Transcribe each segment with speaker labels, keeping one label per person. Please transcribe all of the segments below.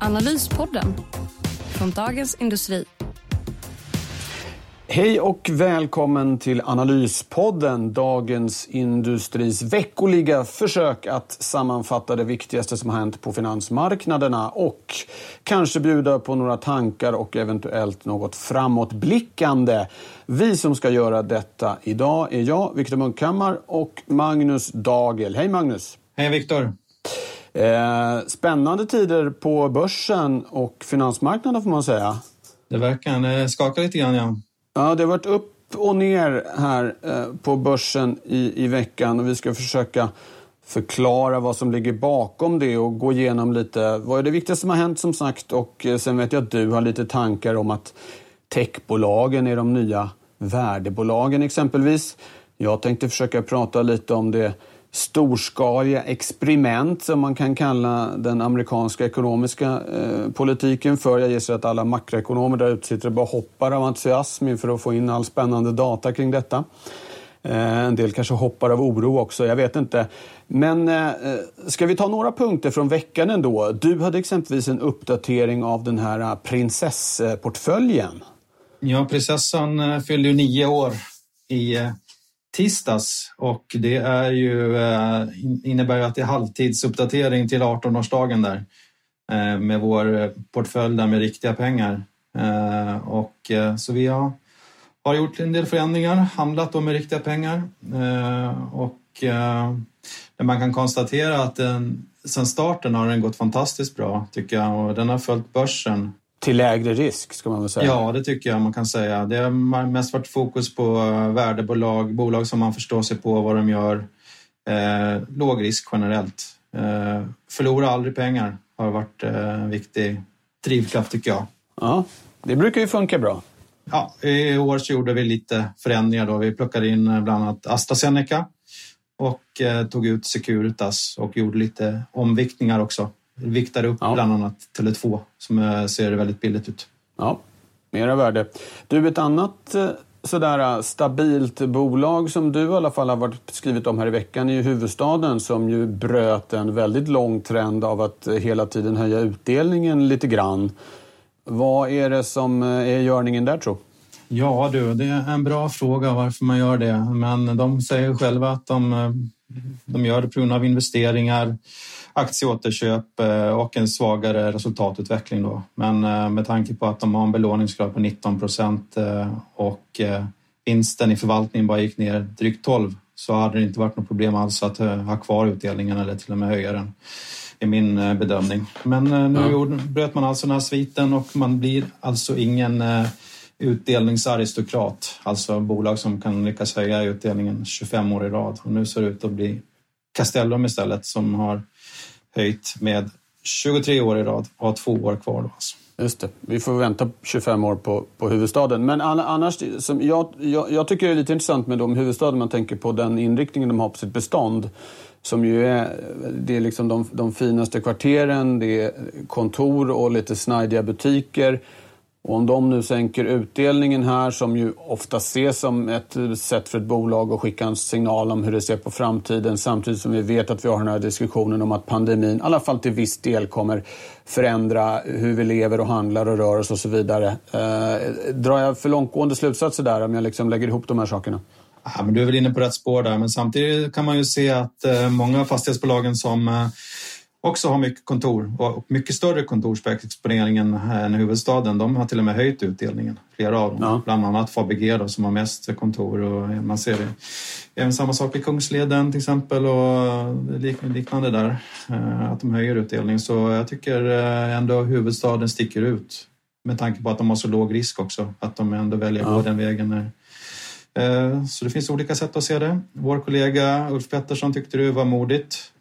Speaker 1: Analyspodden från Dagens Industri.
Speaker 2: Hej och välkommen till Analyspodden, Dagens Industris veckoliga försök att sammanfatta det viktigaste som har hänt på finansmarknaderna och kanske bjuda på några tankar och eventuellt något framåtblickande. Vi som ska göra detta idag är jag, Viktor Munkhammar och Magnus Dagel. Hej Magnus!
Speaker 3: Hej Viktor!
Speaker 2: Eh, spännande tider på börsen och finansmarknaden får man säga.
Speaker 3: Det verkar skaka lite grann, ja.
Speaker 2: Ja, det har varit upp och ner här eh, på börsen i, i veckan och vi ska försöka förklara vad som ligger bakom det och gå igenom lite vad är det viktigaste som har hänt som sagt och eh, sen vet jag att du har lite tankar om att techbolagen är de nya värdebolagen exempelvis. Jag tänkte försöka prata lite om det storskaliga experiment som man kan kalla den amerikanska ekonomiska eh, politiken för. Jag gissar att alla makroekonomer där ute sitter och bara hoppar av entusiasm inför att få in all spännande data kring detta. Eh, en del kanske hoppar av oro också, jag vet inte. Men eh, eh ska vi ta några punkter från veckan ändå? Du hade exempelvis en uppdatering av den här eh, prinsessportföljen.
Speaker 3: Ja, prinsessan eh, fyllde ju nio år i eh, tisdags. Och det är ju, eh, innebär ju att det är halvtidsuppdatering till 18-årsdagen där eh, med vår eh, portfölj där med riktiga pengar. Och, så vi har, har gjort en del förändringar, handlat med riktiga pengar. Och man kan konstatera att den, sen starten har den gått fantastiskt bra tycker jag. Och den har följt börsen
Speaker 2: till lägre risk ska man väl säga?
Speaker 3: Ja, det tycker jag man kan säga. Det har mest varit fokus på eh, värdebolag, bolag som man förstår sig på vad de gör. Eh, låg risk generellt. Eh, förlora aldrig pengar har varit eh, en viktig drivkraft tycker jag.
Speaker 2: Ja, det brukar ju funka bra.
Speaker 3: Ja, I år så gjorde vi lite förändringar. Då. Vi plockade in eh, bland annat AstraZeneca och eh, tog ut Securitas och gjorde lite omviktningar också viktar upp ja. bland annat Tele2 som ser väldigt billigt ut.
Speaker 2: Ja, mera värde. Du, ett annat eh, sådär eh, stabilt bolag som du i alla fall har varit skrivit om här i veckan är ju huvudstaden som ju bröt en väldigt lång trend av att eh, hela tiden höja utdelningen lite grann. Vad är det som är görningen där tror
Speaker 3: Ja du, det är en bra fråga varför man gör det. Men de säger själva att de, de gör det på grund av investeringar aktieåterköp eh, och en svagare resultatutveckling. Då. Men eh, med tanke på att de har en belåningsgrad på 19 procent eh, och vinsten i förvaltningen bara gick ner drygt 12 så hade det inte varit något problem alls att ha kvar utdelningen eller till och med höja den i min bedömning. Men nu ja. bröt man alltså den här sviten och man blir alltså ingen utdelningsaristokrat, alltså bolag som kan lyckas höja utdelningen 25 år i rad. Och nu ser det ut att bli Castellum istället som har höjt med 23 år i rad och har två år kvar. Då alltså.
Speaker 2: Just det. Vi får vänta 25 år på, på huvudstaden. Men annars, som jag, jag, jag, tycker det är lite intressant med de huvudstaden man tänker på den inriktningen de har på sitt bestånd. Som ju är, det är liksom de, de finaste kvarteren, det är kontor och lite snajdiga butiker. Och om de nu sänker utdelningen här, som ju ofta ses som ett sätt för ett bolag att skicka en signal om hur det ser på framtiden samtidigt som vi vet att vi har den här diskussionen om att pandemin i alla fall till viss del kommer förändra hur vi lever och handlar och rör oss och så vidare. Eh, drar jag för långtgående slutsatser där om jag liksom lägger ihop de här sakerna?
Speaker 3: Ja, men du är väl inne på rätt spår där, men samtidigt kan man ju se att eh, många av fastighetsbolagen som eh, också har mycket kontor och mycket större kontorsexponering än huvudstaden. De har till och med höjt utdelningen, flera av dem. Ja. Bland annat Fabege då, som har mest kontor och man ser det. Även samma sak i Kungsleden till exempel och liknande där. Eh, att de höjer utdelning. Så jag tycker eh, ändå huvudstaden sticker ut med tanke på att de har så låg risk också. Att de ändå väljer att ja. gå den vägen. Eh, så det finns olika sätt att se det. Vår kollega Ulf Pettersson tyckte det var modigt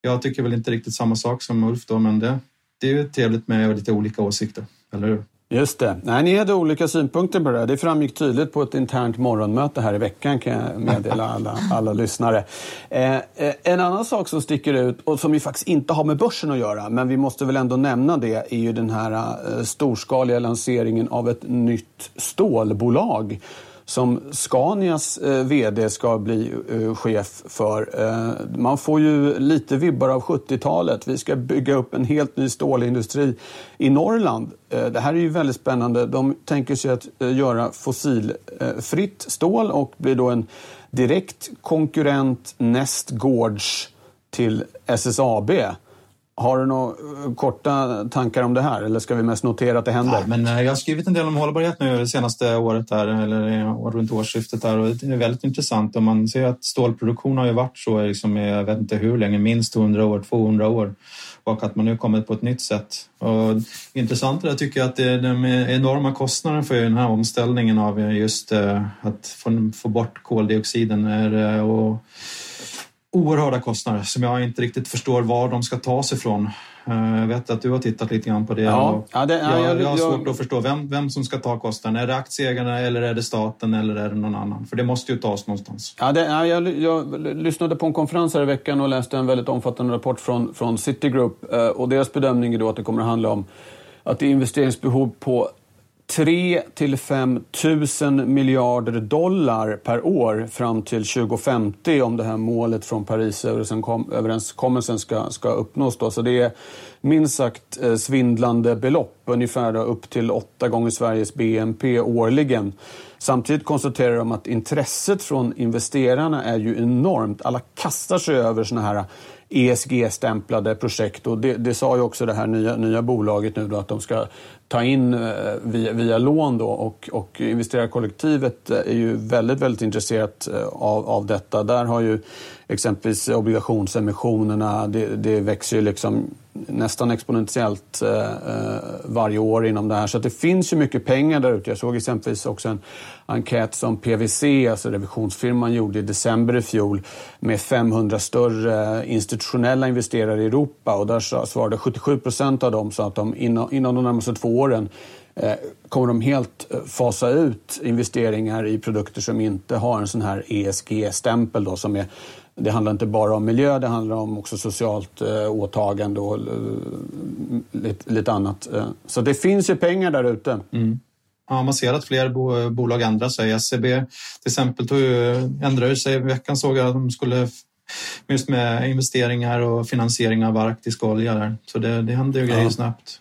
Speaker 3: jag tycker väl inte riktigt samma sak som Ulf då, men det det är ju trevligt med lite olika åsikter, eller hur?
Speaker 2: Just det. Nej, ni hade olika synpunkter på det. Det framgick tydligt på ett internt morgonmöte här i veckan kan jag meddela alla, alla lyssnare. Eh, eh, en annan sak som sticker ut och som ju faktiskt inte har med börsen att göra men vi måste väl ändå nämna det är ju den här eh, storskaliga lanseringen av ett nytt stålbolag som Scanias eh, VD ska bli eh, chef för. Eh, man får ju lite vibbar av 70-talet. Vi ska bygga upp en helt ny stålindustri i Norrland. Eh, det här är ju väldigt spännande. De tänker sig att eh, göra fossilfritt eh, stål och blir då en direkt konkurrent nästgårds till SSAB. Har du några eh, korta tankar om det här eller ska vi mest notera att det händer?
Speaker 3: Ja, men eh, jag har skrivit en del om hållbarhet nu det senaste året där, eller eh, runt årsskiftet där och det är väldigt intressant och man ser att stålproduktion har ju varit så liksom, jag vet inte hur länge, minst 100 år, 200 år och att man nu kommit på ett nytt sätt. Och intressant är tycker jag att det är den enorma kostnaden för den här omställningen av just att få, få bort koldioxiden är, och oerhörda kostnader som jag inte riktigt förstår var de ska tas ifrån. Eh, jag vet att du har tittat lite grann på det. Ja, ja, det, ja jag, jag, har svårt jag, att förstå vem, vem som ska ta kostnaden. Är det aktieägarna eller är det staten eller är det någon annan? För det måste ju tas någonstans.
Speaker 2: Ja, det, ja, jag, jag lyssnade på en konferens här i veckan och läste en väldigt omfattande rapport från, från Citigroup. Eh, och deras bedömning är då att det kommer att handla om att det är investeringsbehov på 3 till 5 000 miljarder dollar per år fram till 2050 om det här målet från Parisöverenskommelsen ska, ska uppnås. Då. Så det är minst sagt eh, svindlande belopp, ungefär upp till åtta gånger Sveriges BNP årligen. Samtidigt konstaterar de att intresset från investerarna är ju enormt. Alla kastar sig över såna här ESG-stämplade projekt. Och det, det, sa ju också det här nya, nya bolaget nu då, att de ska ta in eh, via, via lån då och, och investerarkollektivet eh, är ju väldigt, väldigt intresserat eh, av, av detta. Där har ju exempelvis obligationsemissionerna, det, det växer ju liksom nästan exponentiellt eh, eh, varje år inom det här. Så det finns ju mycket pengar där ute. Jag såg exempelvis också en enkät som PWC, alltså revisionsfirman, gjorde i december i fjol med 500 större institutionella investerare i Europa och där svarade 77 procent av dem så att de inom, inom de närmaste två åren eh, kommer de helt eh, fasa ut investeringar i produkter som inte har en sån här ESG-stämpel då som är det handlar inte bara om miljö, det handlar om också socialt eh, åtagande och eh, lite, lite, annat. Eh. Så det finns ju pengar där ute.
Speaker 3: Mm. Ja, man ser att fler bo, bolag ändrar sig. SEB till exempel tog ändrade sig i veckan såg jag att de skulle just med investeringar och finansiering av arktisk olja där. Så det, det händer ju grejer ja. snabbt.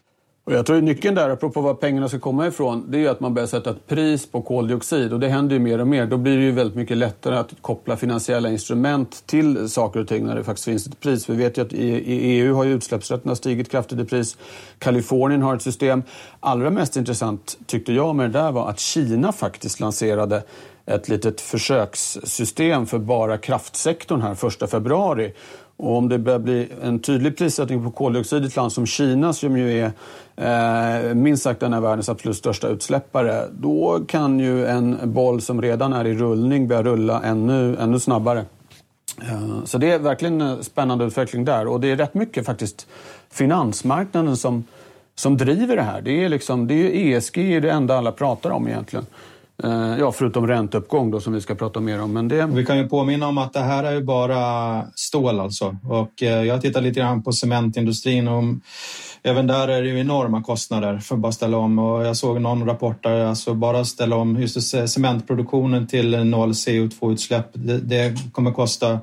Speaker 2: Och jag tror nyckeln där, apropå var pengarna ska komma ifrån, det är att man börjar sätta ett pris på koldioxid. Och det händer ju mer och mer. Då blir det ju väldigt mycket lättare att koppla finansiella instrument till saker och ting när det faktiskt finns ett pris. Vi vet ju att i, EU har ju utsläppsrätterna stigit kraftigt i pris. Kalifornien har ett system. Allra mest intressant tyckte jag med det där var att Kina faktiskt lanserade ett litet försökssystem för bara kraftsektorn här 1 februari. Och om det börjar bli en tydlig prissättning på koldioxid i ett land som Kina som ju är eh, minst sagt en av världens absolut största utsläppare, då kan ju en boll som redan är i rullning börja rulla ännu, ännu snabbare. Eh, så det är verkligen en spännande utveckling där och det är rätt mycket faktiskt finansmarknaden som, som driver det här. Det är, liksom, det är ESG är det enda alla pratar om egentligen. Eh, ja, förutom ränteuppgång då som vi ska prata mer om. Men det...
Speaker 3: Vi kan ju påminna om att det här är ju bara stål alltså. Och eh, jag tittar lite grann på cementindustrin och även där är det ju enorma kostnader för att bara ställa om. Och jag såg någon rapport där, alltså bara ställa om just cementproduktionen till noll CO2-utsläpp. Det, kommer kosta,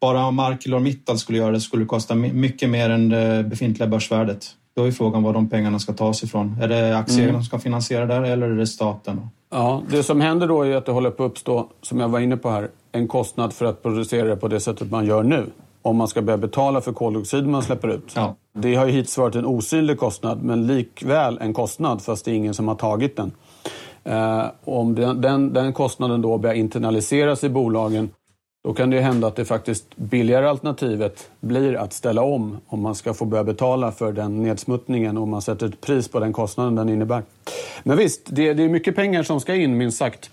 Speaker 3: bara om ArcelorMittal skulle göra det skulle det kosta mycket mer än det befintliga börsvärdet. Då är frågan var de pengarna ska tas ifrån. Är det aktieägarna mm. som ska finansiera det eller är det staten?
Speaker 2: Ja, det som händer då är att det håller på att uppstå, som jag var inne på här, en kostnad för att producera det på det sättet man gör nu. Om man ska börja betala för koldioxid man släpper ut. Ja. Det har ju hittills varit en osynlig kostnad, men likväl en kostnad fast det är ingen som har tagit den. Eh, om den, den, den kostnaden då börjar internaliseras i bolagen då kan det hända att det faktiskt billigare alternativet blir att ställa om om man ska få börja betala för den nedsmuttningen och man sätter ett pris på den kostnaden den innebär. Men visst, det, det är mycket pengar som ska in minst sagt.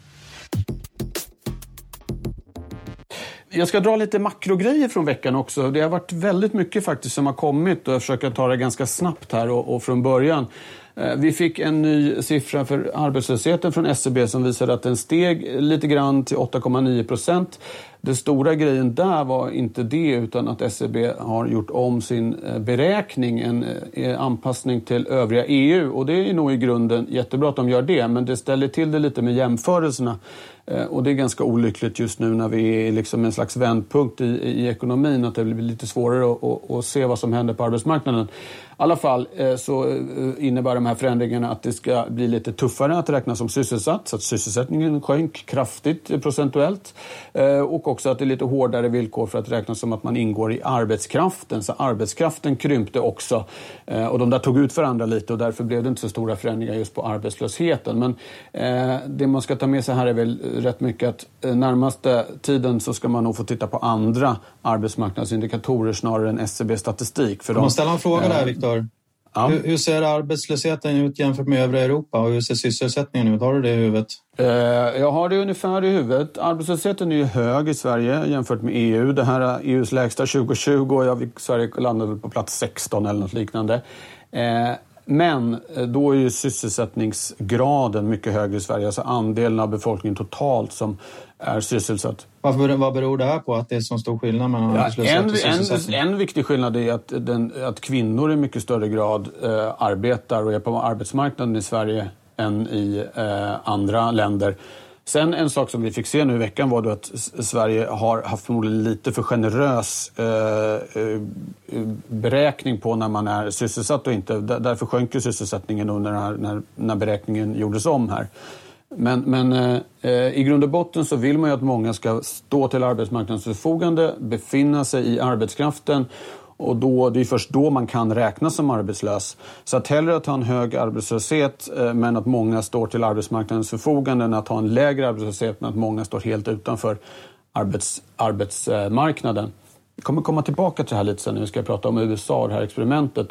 Speaker 2: Jag ska dra lite makrogrejer från veckan också. Det har varit väldigt mycket faktiskt som har kommit och jag försöker ta det ganska snabbt här och, och från början. Eh, vi fick en ny siffra för arbetslösheten från SCB som visade att den steg lite grann till 8,9 procent. Den stora grejen där var inte det utan att SCB har gjort om sin eh, beräkning, en eh, anpassning till övriga EU. Och det är nog i grunden jättebra att de gör det, men det ställer till det lite med jämförelserna. Eh, och det är ganska olyckligt just nu när vi är liksom en slags vändpunkt i, i ekonomin, att det blir lite svårare att, att, att se vad som händer på arbetsmarknaden. I alla fall så innebär de här förändringarna att det ska bli lite tuffare att räkna som sysselsatt, så att sysselsättningen sjönk kraftigt procentuellt. Och också att det är lite hårdare villkor för att räkna som att man ingår i arbetskraften. Så arbetskraften krympte också och de där tog ut varandra lite och därför blev det inte så stora förändringar just på arbetslösheten. Men det man ska ta med sig här är väl rätt mycket att närmaste tiden så ska man nog få titta på andra arbetsmarknadsindikatorer snarare än SCB-statistik.
Speaker 3: Får man ställa en fråga där? Viktor. Ja. Hur, hur, ser arbetslösheten ut jämfört med övriga Europa och hur ser sysselsättningen ut? Har du det i huvudet?
Speaker 2: Eh, jag har det ungefär i huvudet. Arbetslösheten är ju hög i Sverige jämfört med EU. Det här är EUs lägsta 2020 och jag, Sverige landade på plats 16 eller något liknande. Eh, men eh, då är ju sysselsättningsgraden mycket högre i Sverige, alltså andelen av befolkningen totalt som är sysselsatt.
Speaker 3: Varför, vad beror det här på, att det är så stor skillnad mellan ja, en, och
Speaker 2: sysselsättning? En, en viktig skillnad är att, den, att kvinnor i mycket större grad eh, arbetar och är på arbetsmarknaden i Sverige än i eh, andra länder. Sen en sak som vi fick se nu i veckan var då att Sverige har haft förmodligen lite för generös eh, eh, beräkning på när man är sysselsatt och inte. Därför sjönk ju sysselsättningen under när, när, när beräkningen gjordes om här. Men, men eh, eh, i grund och botten så vill man ju att många ska stå till arbetsmarknadens förfogande, befinna sig i arbetskraften och då, det är först då man kan räknas som arbetslös. Så att hellre att ha en hög arbetslöshet eh, men att många står till arbetsmarknadens förfogande än att ha en lägre arbetslöshet men att många står helt utanför arbets, arbetsmarknaden. Vi kommer komma tillbaka till det här lite sen när vi ska prata om USA och det här experimentet.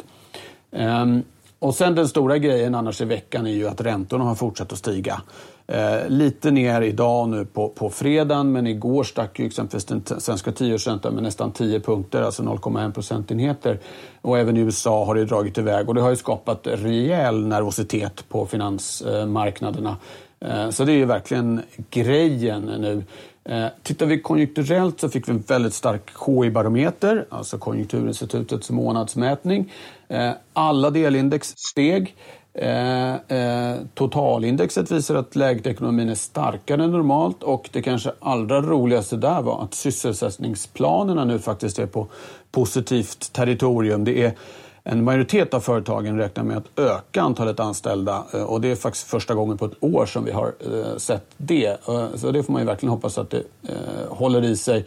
Speaker 2: Ehm, och sen den stora grejen annars i veckan är ju att räntorna har fortsatt att stiga. Eh, lite ner idag nu på, på fredagen, men igår stack ju exempelvis den svenska tioårsräntan med nästan 10 punkter, alltså 0,1 procentenheter. Och även i USA har det dragit iväg och det har ju skapat rejäl nervositet på finansmarknaderna. Eh, så det är ju verkligen grejen nu. Eh, tittar vi konjunkturellt så fick vi en väldigt stark KI-barometer, alltså Konjunkturinstitutets månadsmätning. Eh, alla delindex steg. Eh, eh, totalindexet visar att läget i ekonomin är starkare än normalt och det kanske allra roligaste där var att sysselsättningsplanerna nu faktiskt är på positivt territorium. Det är en majoritet av företagen räknar med att öka antalet anställda eh, och det är faktiskt första gången på ett år som vi har eh, sett det. Eh, så det får man ju verkligen hoppas att det håller i sig.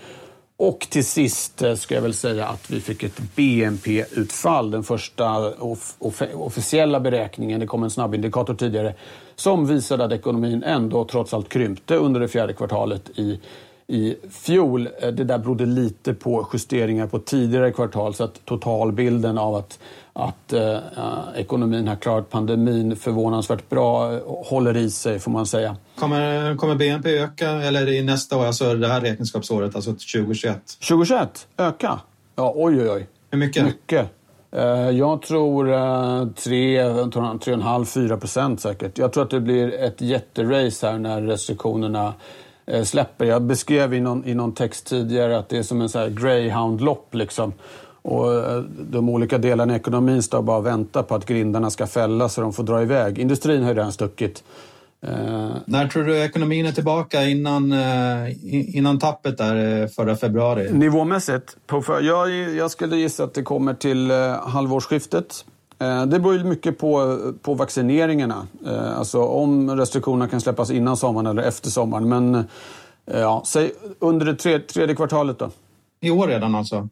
Speaker 2: Och till sist eh, ska jag väl säga att vi fick ett BNP-utfall, den första off officiella beräkningen, det kom en snabbindikator tidigare, som visade att ekonomin ändå trots allt krympte under det fjärde kvartalet i i fjol. Eh, det där berodde lite på justeringar på tidigare kvartal så att totalbilden av att, att äh, ekonomin har klarat pandemin förvånansvärt bra håller i sig får man säga.
Speaker 3: Kommer, kommer BNP öka eller i nästa år, alltså det här räkenskapsåret, alltså 2021?
Speaker 2: 2021? Öka? Ja, oj oj oj.
Speaker 3: Hur mycket?
Speaker 2: Mycket. Jag tror 3,5-4 procent säkert. Jag tror att det blir ett jätterace här när restriktionerna Eh, släpper. Jag beskrev i någon, i någon text tidigare att det är som en greyhound-lopp. Liksom. Och eh, de olika delarna i ekonomin står bara och väntar på att grindarna ska fällas så de får dra iväg. Industrin har ju redan stuckit.
Speaker 3: Uh, När tror du ekonomin är tillbaka innan, uh, innan tappet där förra februari?
Speaker 2: Nivåmässigt? På för, jag, jag skulle gissa att det kommer till halvårsskiftet. Eh, det beror mycket på, på vaccineringarna. Eh, alltså om restriktionerna kan släppas innan sommaren eller efter sommaren. Men eh, ja, säg under det tredje, tredje kvartalet då.
Speaker 3: I år redan alltså?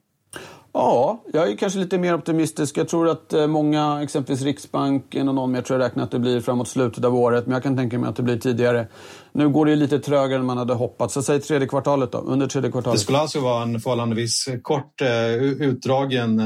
Speaker 2: Ja, jag är kanske lite mer optimistisk. Jag tror att många, exempelvis Riksbanken och någon mer, tror jag räknar att det blir framåt slutet av året. Men jag kan tänka mig att det blir tidigare. Nu går det lite trögare än man hade hoppats. Så säg tredje kvartalet då, under tredje kvartalet.
Speaker 3: Det skulle alltså vara en förhållandevis kort, utdragen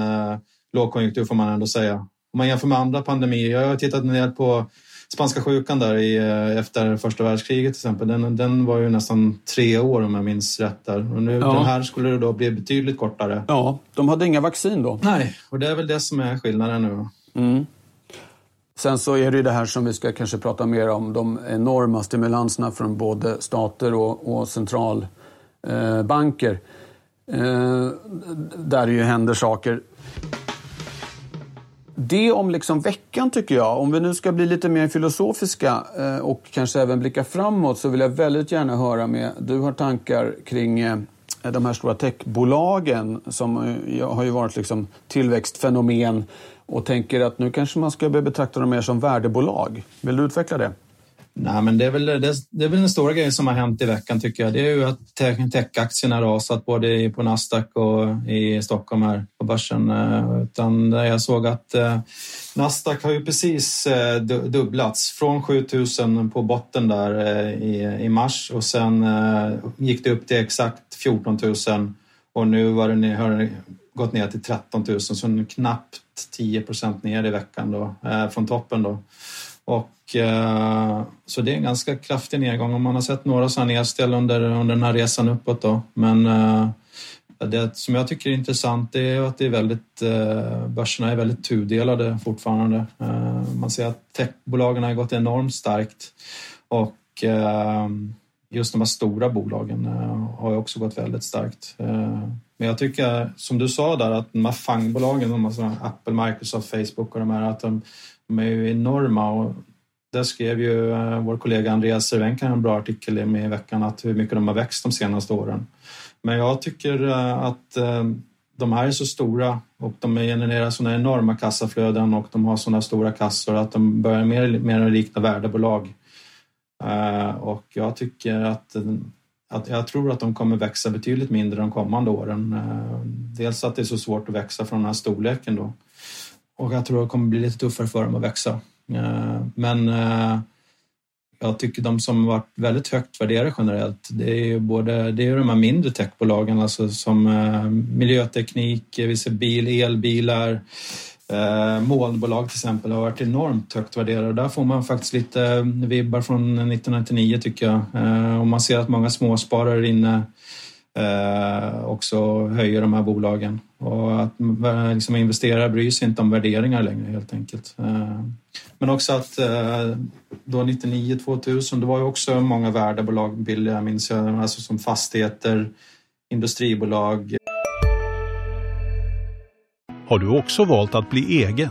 Speaker 3: lågkonjunktur får man ändå säga. Om man jämför med andra pandemier. Jag har tittat ner på spanska sjukan där i, eh, efter första världskriget till exempel, den, den var ju nästan tre år om jag minns rätt. Där. Och nu, ja. Den här skulle det då bli betydligt kortare.
Speaker 2: Ja, de hade inga vaccin då.
Speaker 3: Nej, och det är väl det som är skillnaden nu.
Speaker 2: Mm. Sen så är det ju det här som vi ska kanske prata mer om, de enorma stimulanserna från både stater och, och centralbanker. Eh, där det ju händer saker. Det om liksom veckan tycker jag. Om vi nu ska bli lite mer filosofiska eh, och kanske även blicka framåt så vill jag väldigt gärna höra med, du har tankar kring eh, de här stora techbolagen som eh, har ju varit liksom tillväxtfenomen och tänker att nu kanske man ska börja betrakta dem mer som värdebolag. Vill du utveckla det?
Speaker 3: Nej, men det är, väl, det, det är väl den stora grejen som har hänt i veckan tycker jag. Det är ju att techaktierna har rasat både på Nasdaq och i Stockholm här på börsen. Eh, utan jag såg att eh, Nasdaq har ju precis eh, dubblats från 7000 på botten där eh, i, i mars och sen eh, gick det upp till exakt 14 000 och nu var det, har det gått ner till 13 000 så knappt 10 procent ner i veckan då, från toppen. Då. Och, eh, så det är en ganska kraftig nedgång och man har sett några sådana nedställ under, under den här resan uppåt. Då. Men eh, det som jag tycker är intressant är att det är väldigt, eh, börserna är väldigt tudelade fortfarande. Eh, man ser att techbolagen har gått enormt starkt och eh, just de här stora bolagen eh, har också gått väldigt starkt. Men jag tycker, som du sa där, att de här fangbolagen, de här Apple, Microsoft, Facebook och de här, att de, de är ju enorma och där skrev ju eh, vår kollega Andreas Cervenka en bra artikel med i veckan att hur mycket de har växt de senaste åren. Men jag tycker eh, att eh, de här är så stora och de genererar sådana enorma kassaflöden och de har sådana stora kassor att de börjar mer, mer likna värdebolag. Och jag tycker att, att jag tror att de kommer växa betydligt mindre de kommande åren. Dels att det är så svårt att växa från den här storleken då. Och jag tror det kommer bli lite tuffare för dem att växa. Eh, men eh, jag tycker de som varit väldigt högt värderade generellt, det är ju både det är de här mindre techbolagen, alltså som eh, miljöteknik, vi ser bil, elbilar, molnbolag till exempel har varit enormt högt värderade. Där får man faktiskt lite vibbar från 1999 tycker jag. Och man ser att många småsparare inne eh, också höjer de här bolagen. Och att liksom, investerare bryr sig inte om värderingar längre helt enkelt. Eh, men också att eh, då 99-2000, det var ju också många värdebolag billiga minns jag, alltså som fastigheter, industribolag.
Speaker 4: Har du också valt att bli egen?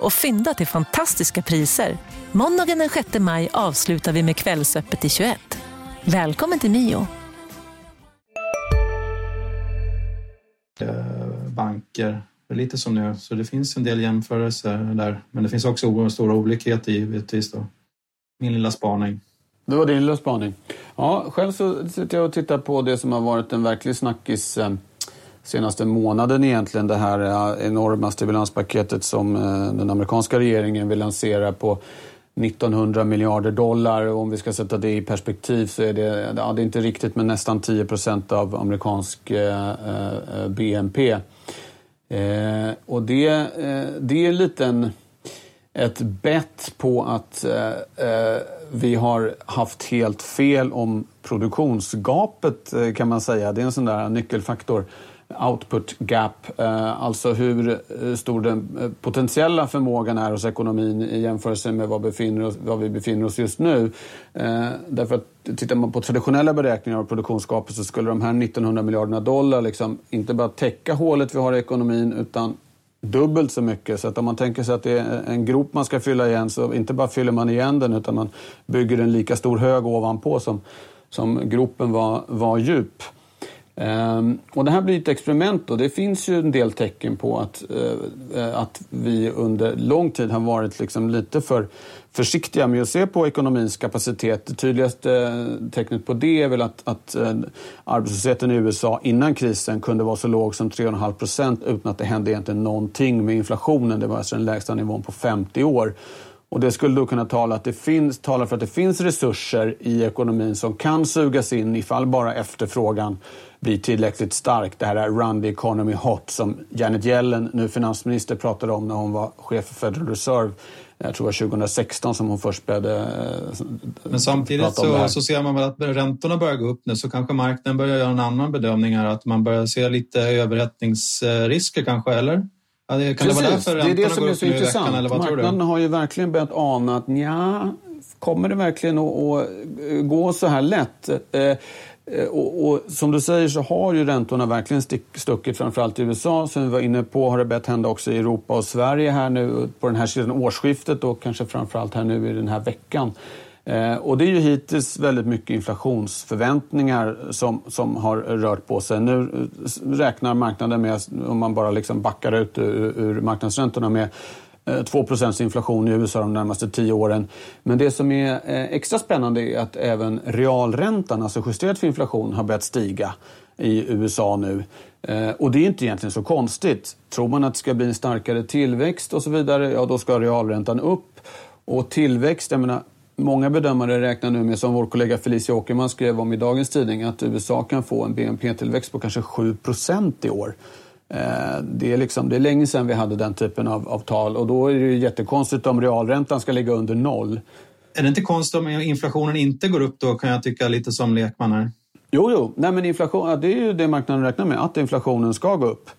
Speaker 5: och fynda till fantastiska priser. Måndagen den 6 maj avslutar vi med Kvällsöppet i 21. Välkommen till Mio.
Speaker 3: Eh, banker, lite som nu, så det finns en del jämförelser där. Men det finns också stora olikheter givetvis. Då. Min lilla spaning.
Speaker 2: Det var din lilla spaning. Ja, själv så sitter jag och tittar på det som har varit en verklig snackis eh, senaste månaden egentligen. Det här eh, enorma stimulanspaketet som eh, den amerikanska regeringen vill lansera på 1900 miljarder dollar. Och om vi ska sätta det i perspektiv så är det, ja, det är inte riktigt men nästan 10 procent av amerikansk eh, eh BNP. Eh, och det, eh, det är lite ett bett på att eh, vi har haft helt fel om produktionsgapet kan man säga. Det är en sån där nyckelfaktor output gap, eh, alltså hur eh, stor den eh, potentiella förmågan är hos ekonomin i jämförelse med vad, befinner oss, vad vi befinner oss just nu. Därför att tittar man på traditionella beräkningar av produktionsgapet så skulle de här 1900 miljarderna dollar liksom inte bara täcka hålet vi har i ekonomin utan dubbelt så mycket. Så att om man tänker sig att det är en grop man ska fylla igen så inte bara fyller man igen den utan man bygger en lika stor hög ovanpå som, som gropen var, var djup. Ehm, och det här blir ett experiment och det finns ju en del tecken på att, eh, att vi under lång tid har varit liksom lite för försiktiga med att se på ekonomins kapacitet. Det tydligaste eh, tecknet på det är väl att, att eh, arbetslösheten i USA innan krisen kunde vara så låg som 3,5 procent utan att det hände egentligen någonting med inflationen. Det var alltså den lägsta nivån på 50 år. Och det skulle då kunna tala, att det finns, tala för att det finns resurser i ekonomin som kan sugas in ifall bara efterfrågan blir tillräckligt stark. Det här är run the economy hot som Janet Yellen, nu finansminister, pratade om när hon var chef för Federal Reserve. Jag tror det var 2016 som hon först började eh,
Speaker 3: Men samtidigt så, så ser man väl att räntorna börjar gå upp nu så kanske marknaden börjar göra en annan bedömning här, att man börjar se lite överhettningsrisker kanske, eller? Ja, det, kan
Speaker 2: Precis,
Speaker 3: det vara därför
Speaker 2: det är det som är så
Speaker 3: intressant. Veckan, eller vad
Speaker 2: Marknaden har ju verkligen börjat ana att ja, kommer det verkligen att, att gå så här lätt? Eh, och, och, som du säger så har ju räntorna verkligen stick, stuckit, framförallt i USA. Som vi var inne på har det börjat hända också i Europa och Sverige här nu på den här sidan årsskiftet och kanske framförallt här nu i den här veckan. Eh, och det är ju hittills väldigt mycket inflationsförväntningar som, som har rört på sig. Nu eh, räknar marknaden med, om man bara liksom backar ut ur, ur marknadsräntorna, med Eh, 2 inflation i USA de närmaste tio åren. Men det som är eh, extra spännande är att även realräntan, alltså justerat för inflation, har börjat stiga i USA nu. Eh, och det är inte egentligen så konstigt. Tror man att det ska bli en starkare tillväxt och så vidare, ja då ska realräntan upp. Och tillväxt, jag menar, Många bedömare räknar nu med, som vår kollega Felicia Åkerman skrev om i dagens tidning, att USA kan få en BNP-tillväxt på kanske 7% i år. Eh, det är, liksom, det är länge sedan vi hade den typen av, av tal och då är det jättekonstigt om realräntan ska ligga under noll.
Speaker 3: Är det inte konstigt om inflationen inte går upp då kan jag tycka lite som lekman här?
Speaker 2: Jo, jo. Nej, men inflation, det är ju det marknaden räknar med, att inflationen ska gå upp.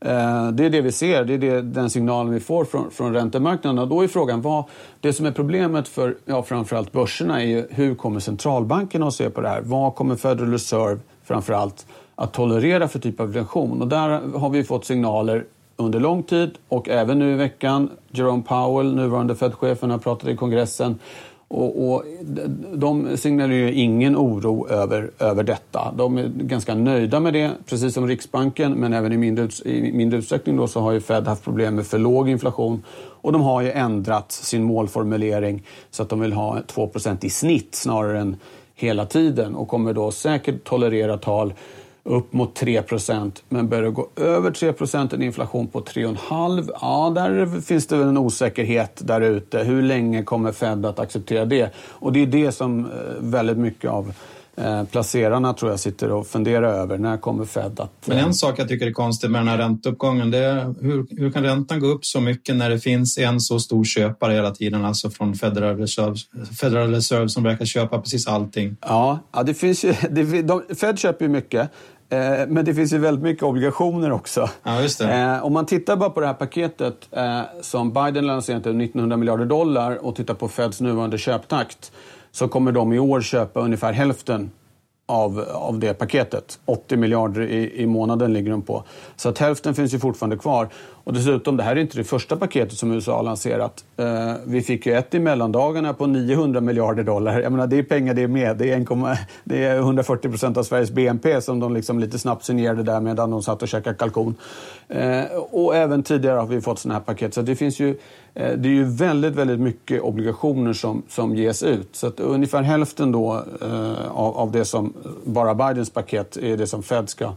Speaker 2: Eh, det är det vi ser, det är det, den signalen vi får från, från räntemarknaden. Då är frågan, vad, det som är problemet för ja, framförallt börserna är ju hur kommer centralbankerna att se på det här? Vad kommer Federal Reserve framförallt att tolerera för typ av inflation? Och där har vi fått signaler under lång tid och även nu i veckan. Jerome Powell, nuvarande Fed-chefen, har pratat i kongressen och, och, de signalerar ingen oro över, över detta. De är ganska nöjda med det, precis som Riksbanken. Men även i mindre, i mindre utsträckning då så har ju Fed haft problem med för låg inflation. Och de har ju ändrat sin målformulering så att de vill ha 2% i snitt snarare än hela tiden och kommer då säkert tolerera tal upp mot 3% men börjar det gå över 3% en inflation på 3,5 ja, där finns det en osäkerhet där ute. Hur länge kommer Fed att acceptera det? Och det är det som eh, väldigt mycket av eh, placerarna tror jag sitter och funderar över. När kommer Fed att...
Speaker 3: Men en sak jag tycker är konstigt med den här ränteuppgången, det är hur, hur kan räntan gå upp så mycket när det finns en så stor köpare hela tiden, alltså från Federal Reserve, Federal Reserve som verkar köpa precis allting?
Speaker 2: Ja, ja det finns ju, det, de, Fed köper ju mycket. Eh, men det finns ju väldigt mycket obligationer också.
Speaker 3: Ja.
Speaker 2: Eh, om man tittar bara på det här paketet eh, som Biden lanserat, 1900 miljarder dollar, och tittar på Feds nuvarande köptakt så kommer de i år köpa ungefär hälften av, av det paketet. 80 miljarder i, i månaden ligger de på. Så att hälften finns ju fortfarande kvar. Och dessutom, det här är inte det första paketet som USA har lanserat. Eh, vi fick ju ett i mellandagarna på 900 miljarder dollar. Jag menar, det är pengar det är med. Det är, 1, det är 140 procent av Sveriges BNP som de liksom lite snabbt signerade där medan de satt och käkade kalkon. Eh, och även tidigare har vi fått sådana här paket. Så det finns ju, eh, det är ju väldigt, väldigt mycket obligationer som, som ges ut. Så att ungefär hälften då eh, av, av det som bara Bidens paket är det som Fed ska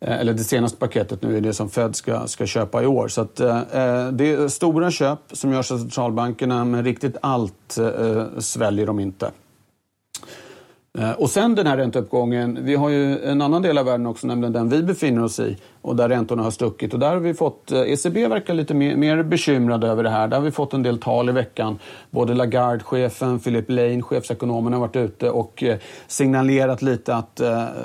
Speaker 2: Eh, eller det senaste paketet nu är det som Fed ska, ska köpa i år. Så att, eh, eh, det är stora köp som görs av centralbankerna men riktigt allt eh, sväljer de inte. Eh, och sen den här ränteuppgången, vi har ju en annan del av världen också, nämligen den vi befinner oss i och där räntorna har stuckit. Och där har vi fått, eh, ECB verkar lite mer, mer bekymrade över det här. Där har vi fått en del tal i veckan. Både Lagarde-chefen, Philip Lane, chefsekonomen har varit ute och signalerat lite att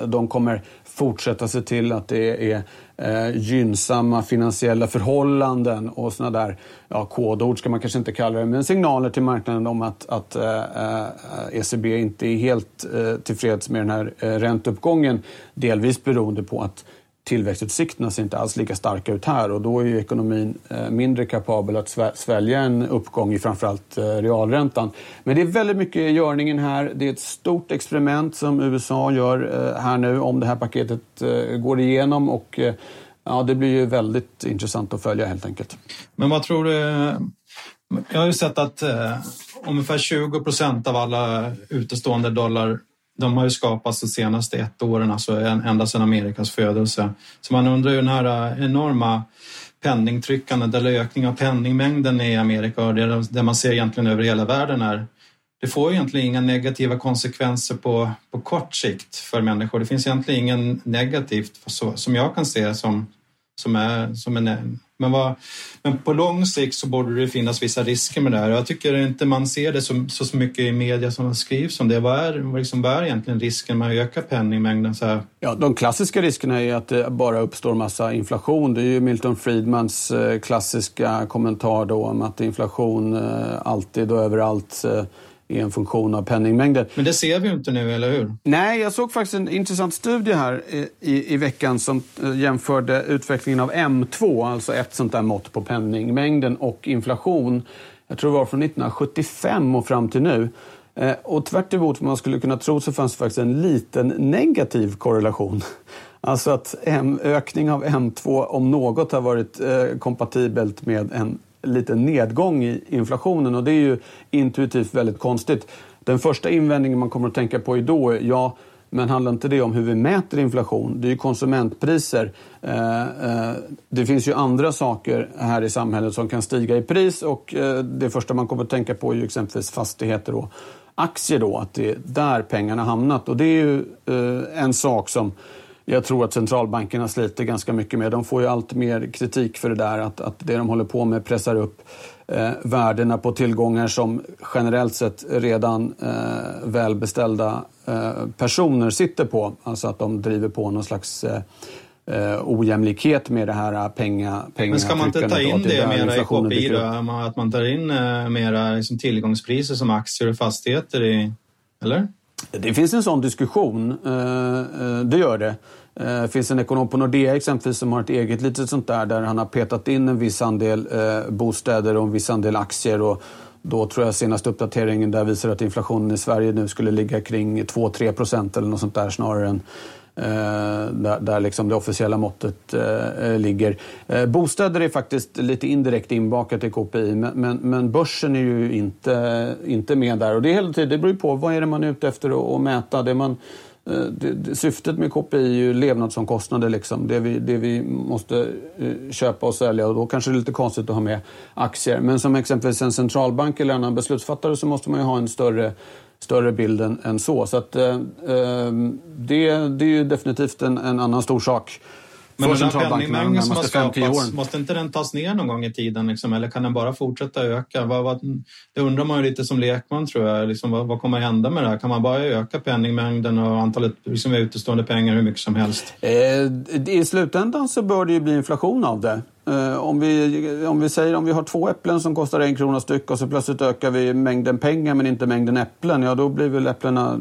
Speaker 2: de kommer fortsätta se till att det är eh, gynnsamma finansiella förhållanden och sådana där ja, kodord ska man kanske inte kalla det, men signaler till marknaden om att, att eh, eh ECB inte är helt eh, tillfreds med den här eh, ränteuppgången. Delvis beroende på att tillväxtutsikterna ser inte alls lika starka ut här och då är ju ekonomin eh, mindre kapabel att svälja en uppgång i framförallt eh, realräntan. Men det är väldigt mycket i görningen här. Det är ett stort experiment som USA gör eh, här nu om det här paketet går igenom och ja, det blir ju väldigt intressant att följa helt enkelt.
Speaker 3: Men vad tror du? Jag har ju sett att ungefär 20 procent av alla utestående dollar de har ju skapats de senaste ett åren, alltså ända sedan Amerikas födelse. Så man undrar ju den här eh, enorma penningtryckandet eller ökningen av penningmängden i Amerika och det, det man ser egentligen över hela världen är det får egentligen inga negativa konsekvenser på, på kort sikt för människor. Det finns egentligen ingen negativt så, som jag kan se som, som, är, som är men, vad, men på lång sikt så borde det finnas vissa risker med det här. Jag tycker inte man ser det så, så, mycket i media som skrivs om det. Vad är, liksom, vad är egentligen risken med att öka penningmängden? Så här?
Speaker 2: Ja, de klassiska riskerna är att det bara uppstår massa inflation. Det är ju Milton Friedmans eh, klassiska kommentar då om att inflation eh, alltid och överallt eh, är en funktion av penningmängden.
Speaker 3: Men det ser vi ju inte nu, eller hur?
Speaker 2: Nej, jag såg faktiskt en intressant studie här i, i veckan som eh, jämförde utvecklingen av M2, alltså ett sånt där mått på penningmängden och inflation. Jag tror det var från 1975 och fram till nu. Eh, och tvärt emot vad man skulle kunna tro så fanns det faktiskt en liten negativ korrelation. Alltså att M, ökning av M2 om något har varit eh, kompatibelt med en liten nedgång i inflationen och det är ju intuitivt väldigt konstigt. Den första invändningen man kommer att tänka på är då, ja, men handlar inte det om hur vi mäter inflation? Det är ju konsumentpriser. Eh, eh, det finns ju andra saker här i samhället som kan stiga i pris och eh, det första man kommer att tänka på är ju exempelvis fastigheter och aktier då, att det är där pengarna hamnat. Och det är ju en sak som jag tror att centralbankerna sliter ganska mycket med. De får ju allt mer kritik för det där att, att det de håller på med pressar upp eh, värdena på tillgångar som generellt sett redan eh, välbeställda eh, personer sitter på. Alltså att de driver på någon slags eh, eh ojämlikhet med det här penga, penga
Speaker 3: Men ska man inte ta in det, det mera i KPI då? Att man tar in eh, mera liksom tillgångspriser som aktier och fastigheter i, eller?
Speaker 2: Det finns en sån diskussion, eh, eh, det gör det. Det finns en ekonom på Nordea exempelvis som har ett eget litet sånt där där han har petat in en viss andel bostäder och en viss andel aktier. Och då tror jag senaste uppdateringen där visar att inflationen i Sverige nu skulle ligga kring 2-3 procent eller något sånt där snarare än Eh, där, där liksom det officiella måttet eh, eh, ligger. Eh, bostäder är faktiskt lite indirekt inbakat i KPI men, men, men, börsen är ju inte, inte med där. Och det, är hela tiden, det beror på vad är det man är ute efter att, att mäta. Det man, Eh, det, det, syftet med KPI är ju levnadsomkostnader. Liksom. Det, vi, det vi måste eh, köpa och sälja och då kanske det är lite konstigt att ha med aktier. Men som exempelvis en centralbank eller annan beslutsfattare så måste man ju ha en större större bild än så. Så att, eh, eh, det, det är ju definitivt en, en annan stor sak.
Speaker 3: Men den här penningmängden som har skapats, måste inte den tas ner någon gång i tiden? Liksom, eller kan den bara fortsätta öka? Vad, vad, det undrar man ju lite som lekman tror jag. Liksom, vad, vad kommer att hända med det här? Kan man bara öka penningmängden och antalet liksom, utestående pengar hur mycket som helst?
Speaker 2: Eh, I slutändan så bör det ju bli inflation av det. Eh, om, vi, om vi säger om vi har två äpplen som kostar en krona styck och så plötsligt ökar vi mängden pengar men inte mängden äpplen, ja då blir väl äpplena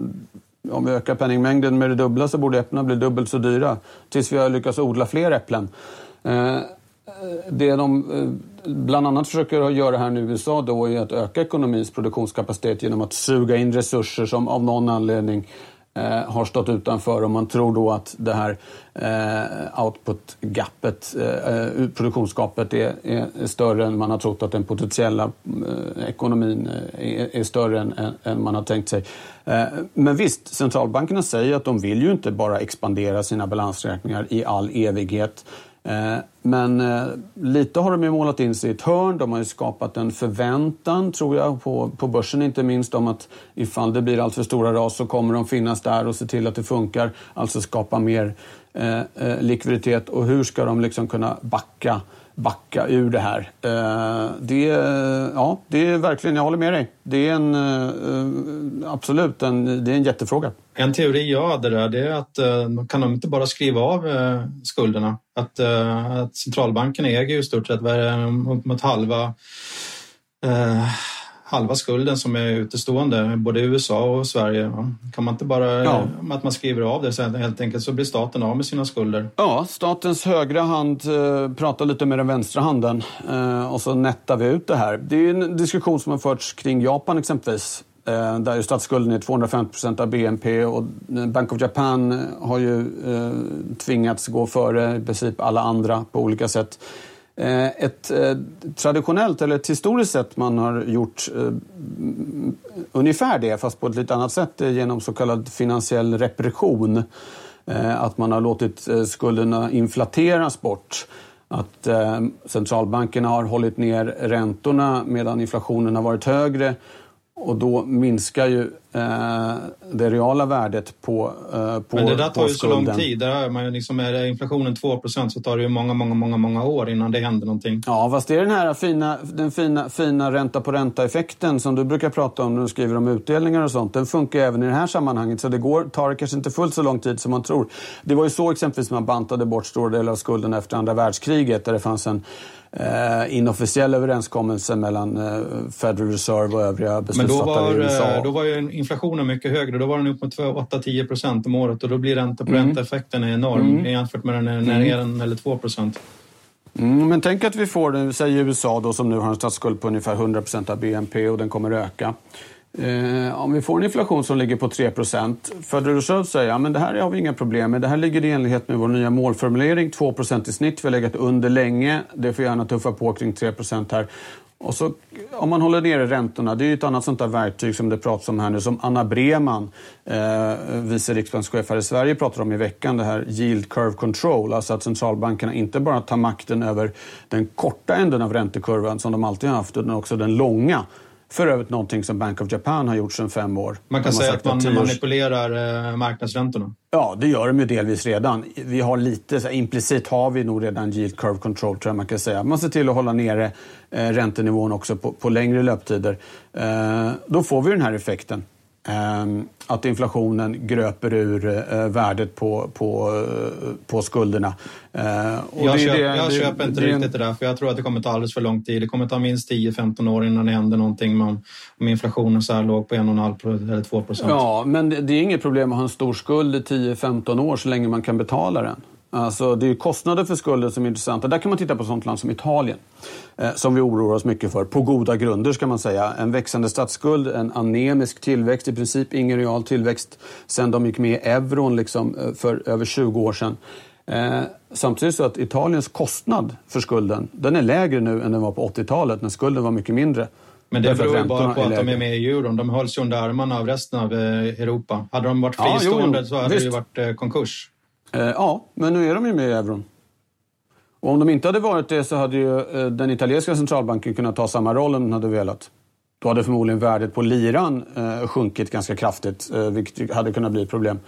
Speaker 2: om vi ökar penningmängden med det dubbla så borde äpplena bli dubbelt så dyra tills vi har lyckats odla fler äpplen. Eh, det de eh, bland annat försöker göra här nu i USA då är att öka ekonomins produktionskapacitet genom att suga in resurser som av någon anledning eh, har stått utanför och man tror då att det här eh, output-gapet, eh, eh produktionsgapet är, är, större än man har trott att den potentiella eh, ekonomin eh, är, är, större än, än, man har tänkt sig. Eh, men visst, centralbankerna säger att de vill ju inte bara expandera sina balansräkningar i all evighet Eh, men eh, lite har de ju målat in sig i ett hörn. De har ju skapat en förväntan, tror jag, på, på börsen inte minst om att ifall det blir allt för stora ras så kommer de finnas där och se till att det funkar. Alltså skapa mer eh, eh likviditet. Och hur ska de liksom kunna backa backa ur det här. Eh, det, ja, det är verkligen, jag håller med dig. Det är en, eh, absolut en, det är en jättefråga.
Speaker 3: En teori jag hade där det är att eh, kan de inte bara skriva av eh, skulderna? Att, eh, att centralbanken äger ju i stort sett mot halva eh, halva skulden som är utestående, både i USA och Sverige. Kan man inte bara, ja. att man skriver av det så helt enkelt så blir staten av med sina skulder?
Speaker 2: Ja, statens högra hand eh, pratar lite med den vänstra handen eh, och så nettar vi ut det här. Det är en diskussion som har förts kring Japan exempelvis. Eh, där ju statsskulden är 250 procent av BNP och Bank of Japan har ju tvingats gå före i princip alla andra på olika sätt. Eh, ett eh, traditionellt, eller ett historiskt sätt man har gjort eh, ungefär det, fast på ett lite annat sätt, genom så kallad finansiell repression. Att man har låtit skulderna inflateras bort. Att centralbankerna har hållit ner räntorna medan inflationen har varit högre och då minskar ju eh, det reala värdet på, eh, på
Speaker 3: Men det där tar ju så lång tid. Där är man ju liksom, är inflationen 2% så tar det ju många, många, många, många år innan det händer någonting.
Speaker 2: Ja, fast det är den här fina, den fina, fina ränta på ränta-effekten som du brukar prata om när du skriver om utdelningar och sånt. Den funkar även i det här sammanhanget, så det går, tar kanske inte fullt så lång tid som man tror. Det var ju så exempelvis man bantade bort stora delar av skulden efter andra världskriget, där det fanns en eh, inofficiell överenskommelse mellan eh, Federal Reserve och övriga beslutsfattare
Speaker 3: i
Speaker 2: USA.
Speaker 3: Eh, då var ju inflationen mycket högre. Då var den upp mot 8-10 procent om året och då blir ränta på mm. ränta-effekten enorm mm. jämfört med när, när är den eller 2 procent.
Speaker 2: Mm, men tänk att vi får, säg USA då, som nu har en statsskuld på ungefär 100 procent av BNP och den kommer öka. Eh, om vi får en inflation som ligger på 3 Federal Reserve säger ja, men det här har vi inga problem med. Det här ligger i enlighet med vår nya målformulering, 2% i snitt. Vi har legat under länge. Det får gärna tuffa på kring 3% här. Och så, om man håller nere räntorna, det är ju ett annat sånt där verktyg som det pratas om här nu, som Anna Breman, eh, vice riksbankschef här i Sverige, pratar om i veckan, det här yield curve control, alltså att centralbankerna inte bara tar makten över den korta änden av räntekurvan som de alltid har haft, utan också den långa. För övrigt någonting som Bank of Japan har gjort sedan fem år.
Speaker 3: Man kan säga att man att manipulerar eh, marknadsräntorna?
Speaker 2: Ja, det gör de ju delvis redan. Vi har lite, så implicit har vi nog redan yield curve control tror jag man kan säga. Man ser till att hålla nere eh, räntenivån också på, på längre löptider. Eh, då får vi den här effekten. Ehm, att inflationen gröper ur eh, värdet på, på, eh, på skulderna.
Speaker 3: Eh, och jag, köp, det, jag det, köper inte det, riktigt det där, för jag tror att det kommer ta alldeles för lång tid. Det kommer ta minst 10-15 år innan det händer någonting om, om inflationen så här låg på 1,5 eller 2 procent.
Speaker 2: Ja, men det, det är inget problem att ha en stor skuld i 10-15 år så länge man kan betala den. Alltså, det är kostnader för skulden som är intressanta. Där kan man titta på sånt land som Italien. Eh, som vi oroar oss mycket för. På goda grunder ska man säga. En växande statsskuld, en anemisk tillväxt, i princip ingen real tillväxt sen de gick med i euron liksom, eh, för över 20 år sedan. Eh, samtidigt så att Italiens kostnad för skulden, den är lägre nu än den var på 80-talet när skulden var mycket mindre.
Speaker 3: Men det beror ju bara på att de är med i euron. De hölls under armarna av resten av eh, Europa. Hade de varit fristående ja, jo, så hade visst. det ju varit konkurs.
Speaker 2: Eh, ja, men nu är de ju med i euron. Och om de inte hade varit det så hade ju eh, den italienska centralbanken kunnat ta samma roll om den hade velat. Då hade förmodligen värdet på liran eh, sjunkit ganska kraftigt, eh, vilket hade kunnat bli ett problem.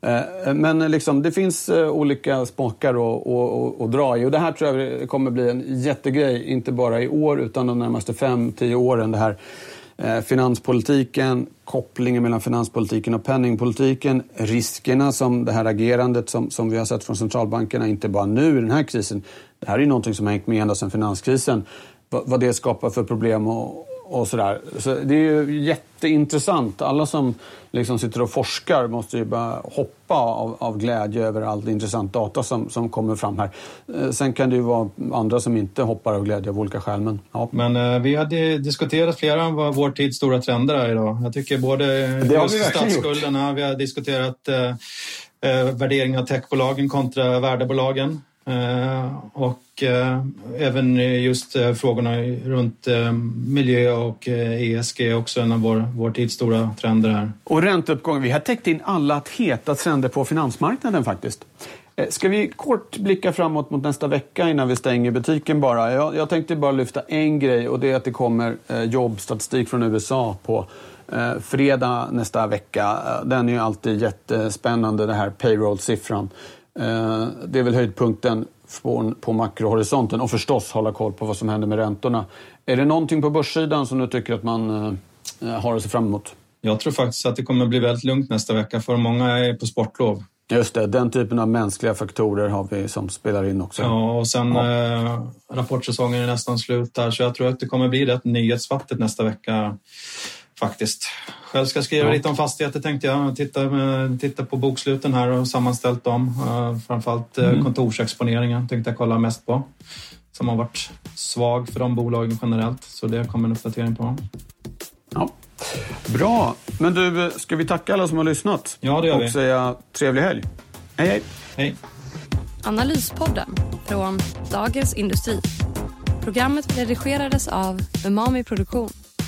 Speaker 2: Eh, men liksom, det finns eh, olika spakar att dra i och det här tror jag kommer bli en jättegrej, inte bara i år utan de närmaste fem, tio åren. Det här Eh, finanspolitiken, kopplingen mellan finanspolitiken och penningpolitiken, riskerna som det här agerandet som, som vi har sett från centralbankerna, inte bara nu i den här krisen. Det här är ju någonting som har hängt med ända sedan finanskrisen. Vad, vad det skapar för problem och, och sådär. Så det är ju jätteintressant. Alla som liksom sitter och forskar måste ju bara hoppa av, av glädje över all intressant data som, som kommer fram här. Eh, sen kan det ju vara andra som inte hoppar av glädje av olika skäl. Men,
Speaker 3: ja. men eh, vi har diskuterat flera av vår tids stora trender här idag. Jag tycker både det har vi statsskulderna, vi har diskuterat eh, eh, värdering av techbolagen kontra värdebolagen. Eh, och eh, även just eh, frågorna runt miljö och ESG är också en av vår, vår tids stora trender här.
Speaker 2: Och ränteuppgången, vi har täckt in alla heta trender på finansmarknaden faktiskt. Ska vi kort blicka framåt mot nästa vecka innan vi stänger butiken bara? Jag, jag tänkte bara lyfta en grej och det är att det kommer jobbstatistik från USA på fredag nästa vecka. Den är ju alltid jättespännande, den här payroll-siffran. Eh, det är väl höjdpunkten på makrohorisonten och förstås hålla koll på vad som händer med räntorna. Är det någonting på börssidan som du tycker att man eh, har att se fram emot?
Speaker 3: Jag tror faktiskt att det kommer bli väldigt lugnt nästa vecka för många är på sportlov.
Speaker 2: Just det, den typen av mänskliga faktorer har vi som spelar in också.
Speaker 3: Ja, och sen ja. Eh, rapportsäsongen är nästan slut där så jag tror att det kommer bli rätt nyhetsfattigt nästa vecka faktiskt. Själv ska jag skriva ja. lite om fastigheter tänkte jag. Titta, titta på boksluten här och sammanställt dem. Uh, framförallt uh, kontorsexponeringen tänkte jag kolla mest på. Som har varit svag för de bolagen generellt. Så det kommer en uppdatering på.
Speaker 2: Ja. Bra. Men du, ska vi tacka alla som har lyssnat?
Speaker 3: Ja, det gör
Speaker 2: och
Speaker 3: vi.
Speaker 2: Och säga trevlig helg. Hej, hej.
Speaker 3: Hej.
Speaker 1: Analyspodden från Dagens Industri. Programmet redigerades av Umami Produktion.